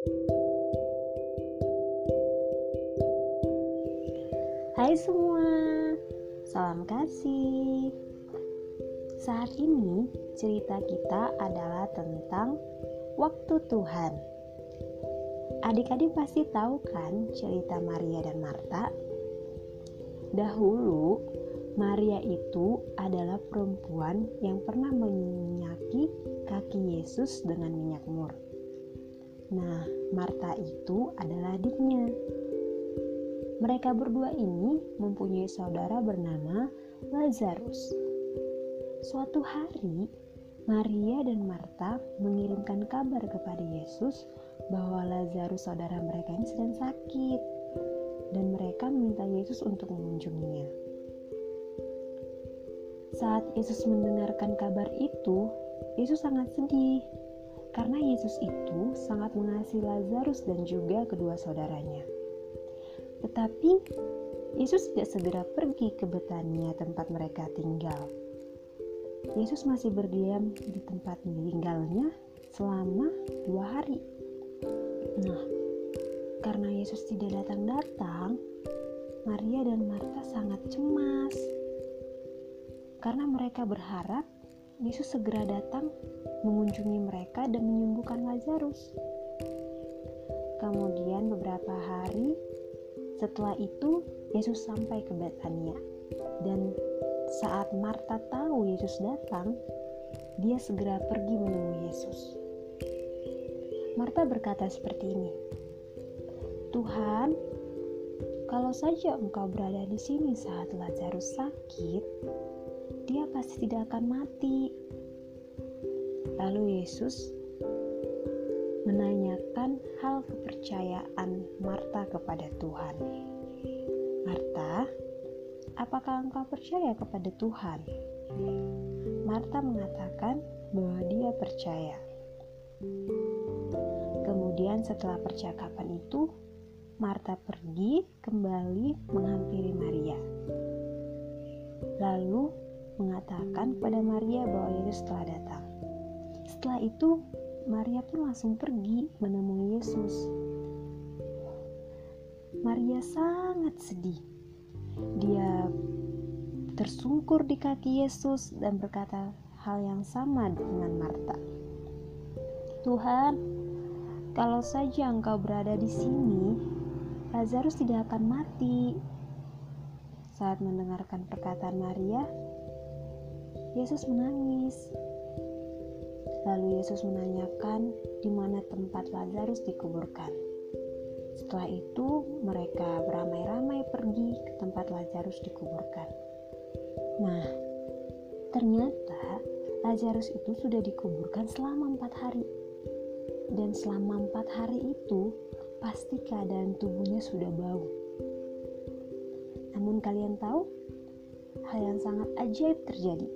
Hai semua, salam kasih. Saat ini cerita kita adalah tentang waktu Tuhan. Adik-adik pasti tahu kan cerita Maria dan Marta? Dahulu, Maria itu adalah perempuan yang pernah menyaki kaki Yesus dengan minyak mur. Nah, Marta itu adalah adiknya. Mereka berdua ini mempunyai saudara bernama Lazarus. Suatu hari, Maria dan Marta mengirimkan kabar kepada Yesus bahwa Lazarus saudara mereka ini sedang sakit dan mereka meminta Yesus untuk mengunjunginya. Saat Yesus mendengarkan kabar itu, Yesus sangat sedih karena Yesus itu sangat mengasihi Lazarus dan juga kedua saudaranya. Tetapi Yesus tidak segera pergi ke Betania tempat mereka tinggal. Yesus masih berdiam di tempat tinggalnya selama dua hari. Nah, karena Yesus tidak datang-datang, Maria dan Marta sangat cemas. Karena mereka berharap Yesus segera datang mengunjungi mereka dan menyembuhkan Lazarus. Kemudian beberapa hari setelah itu, Yesus sampai ke Betania. Dan saat Marta tahu Yesus datang, dia segera pergi menemui Yesus. Marta berkata seperti ini, "Tuhan, kalau saja Engkau berada di sini saat Lazarus sakit, dia pasti tidak akan mati." Lalu Yesus menanyakan hal kepercayaan Marta kepada Tuhan. Marta, apakah engkau percaya kepada Tuhan? Marta mengatakan bahwa dia percaya. Kemudian setelah percakapan itu, Marta pergi kembali menghampiri Maria. Lalu mengatakan kepada Maria bahwa Yesus telah datang. Setelah itu, Maria pun langsung pergi menemui Yesus. Maria sangat sedih. Dia tersungkur di kaki Yesus dan berkata hal yang sama dengan Marta. Tuhan, kalau saja Engkau berada di sini, Lazarus tidak akan mati. Saat mendengarkan perkataan Maria, Yesus menangis. Lalu Yesus menanyakan di mana tempat Lazarus dikuburkan. Setelah itu, mereka beramai-ramai pergi ke tempat Lazarus dikuburkan. Nah, ternyata Lazarus itu sudah dikuburkan selama empat hari. Dan selama empat hari itu, pasti keadaan tubuhnya sudah bau. Namun kalian tahu, hal yang sangat ajaib terjadi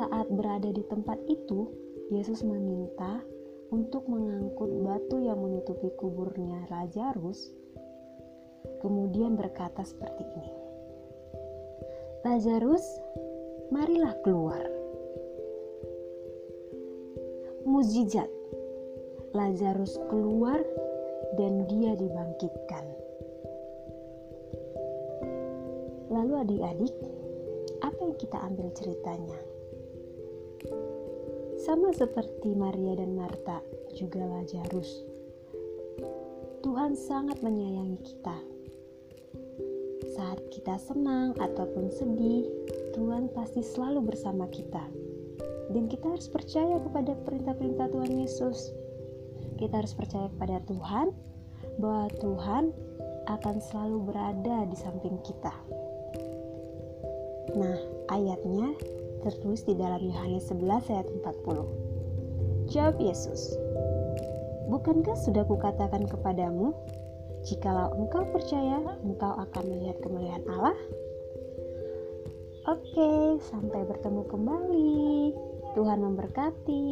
saat berada di tempat itu, Yesus meminta untuk mengangkut batu yang menutupi kuburnya Lazarus, kemudian berkata seperti ini: "Lazarus, marilah keluar." Mujizat. Lazarus keluar dan dia dibangkitkan. Lalu adik-adik, apa yang kita ambil ceritanya? Sama seperti Maria dan Marta, juga Lazarus. Tuhan sangat menyayangi kita. Saat kita senang ataupun sedih, Tuhan pasti selalu bersama kita. Dan kita harus percaya kepada perintah-perintah Tuhan Yesus. Kita harus percaya kepada Tuhan bahwa Tuhan akan selalu berada di samping kita. Nah, ayatnya tertulis di dalam Yohanes 11 ayat 40. Jawab Yesus, Bukankah sudah kukatakan kepadamu, jikalau engkau percaya, engkau akan melihat kemuliaan Allah? Oke, sampai bertemu kembali. Tuhan memberkati.